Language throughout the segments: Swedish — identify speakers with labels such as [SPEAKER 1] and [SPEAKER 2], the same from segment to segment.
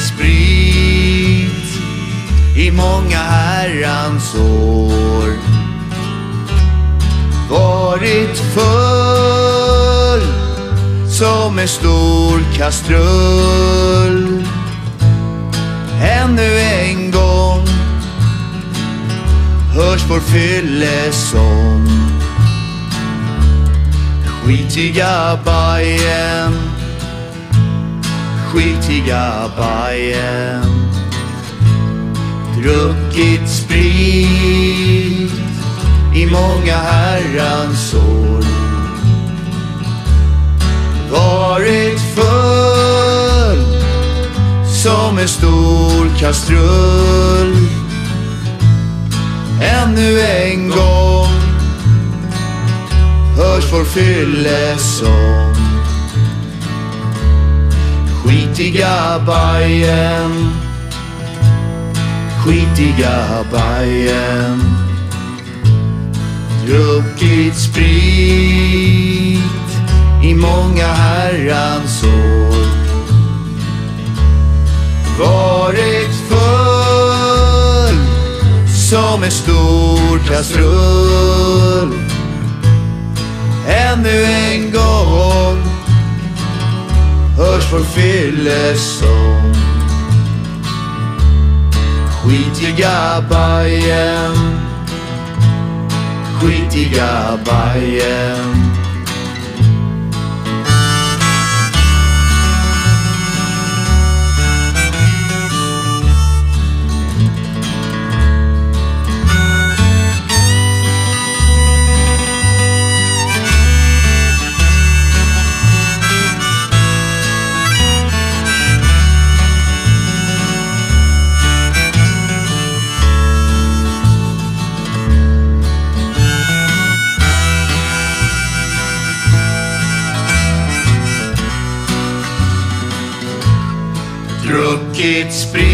[SPEAKER 1] sprit i många herrans år. Varit full som en stor kastrull. Ännu en gång hörs vår fyllesång. Skitiga Bajen skitiga Bajen Druckit sprit i många herrans år. Varit full som en stor kastrull. Ännu en gång hörs vår fyllesång Skitiga Bajen. Skitiga Bajen. Druckit sprit i många herrans år. Varit full som en stor kastrull. Ännu en gång för fyllesång. Skitiga Bajen. Skitiga Bajen. Druckit sprit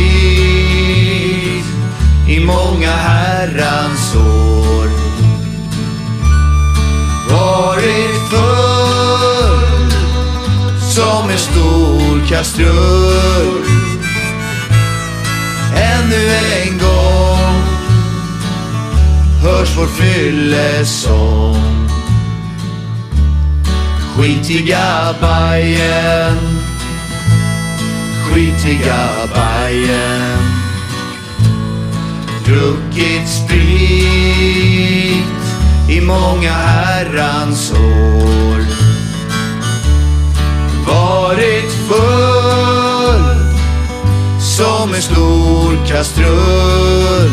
[SPEAKER 1] i många herrans år. Varit full som en stor kastrull. Ännu en gång hörs vår fyllesång. Skitiga Bajen skitiga Bajen Druckit sprit i många herrans år. Varit full som en stor kastrull.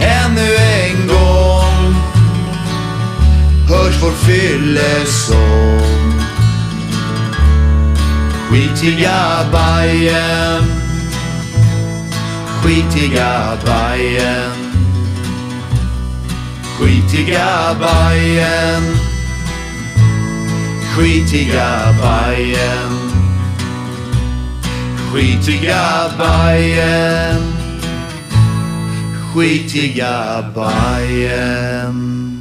[SPEAKER 1] Ännu en gång hörs vår fyllesång Skitiga Bajen. Skitiga Bajen. Skitiga Bajen. Skitiga Bajen. Skitiga Bajen. Skitiga Bajen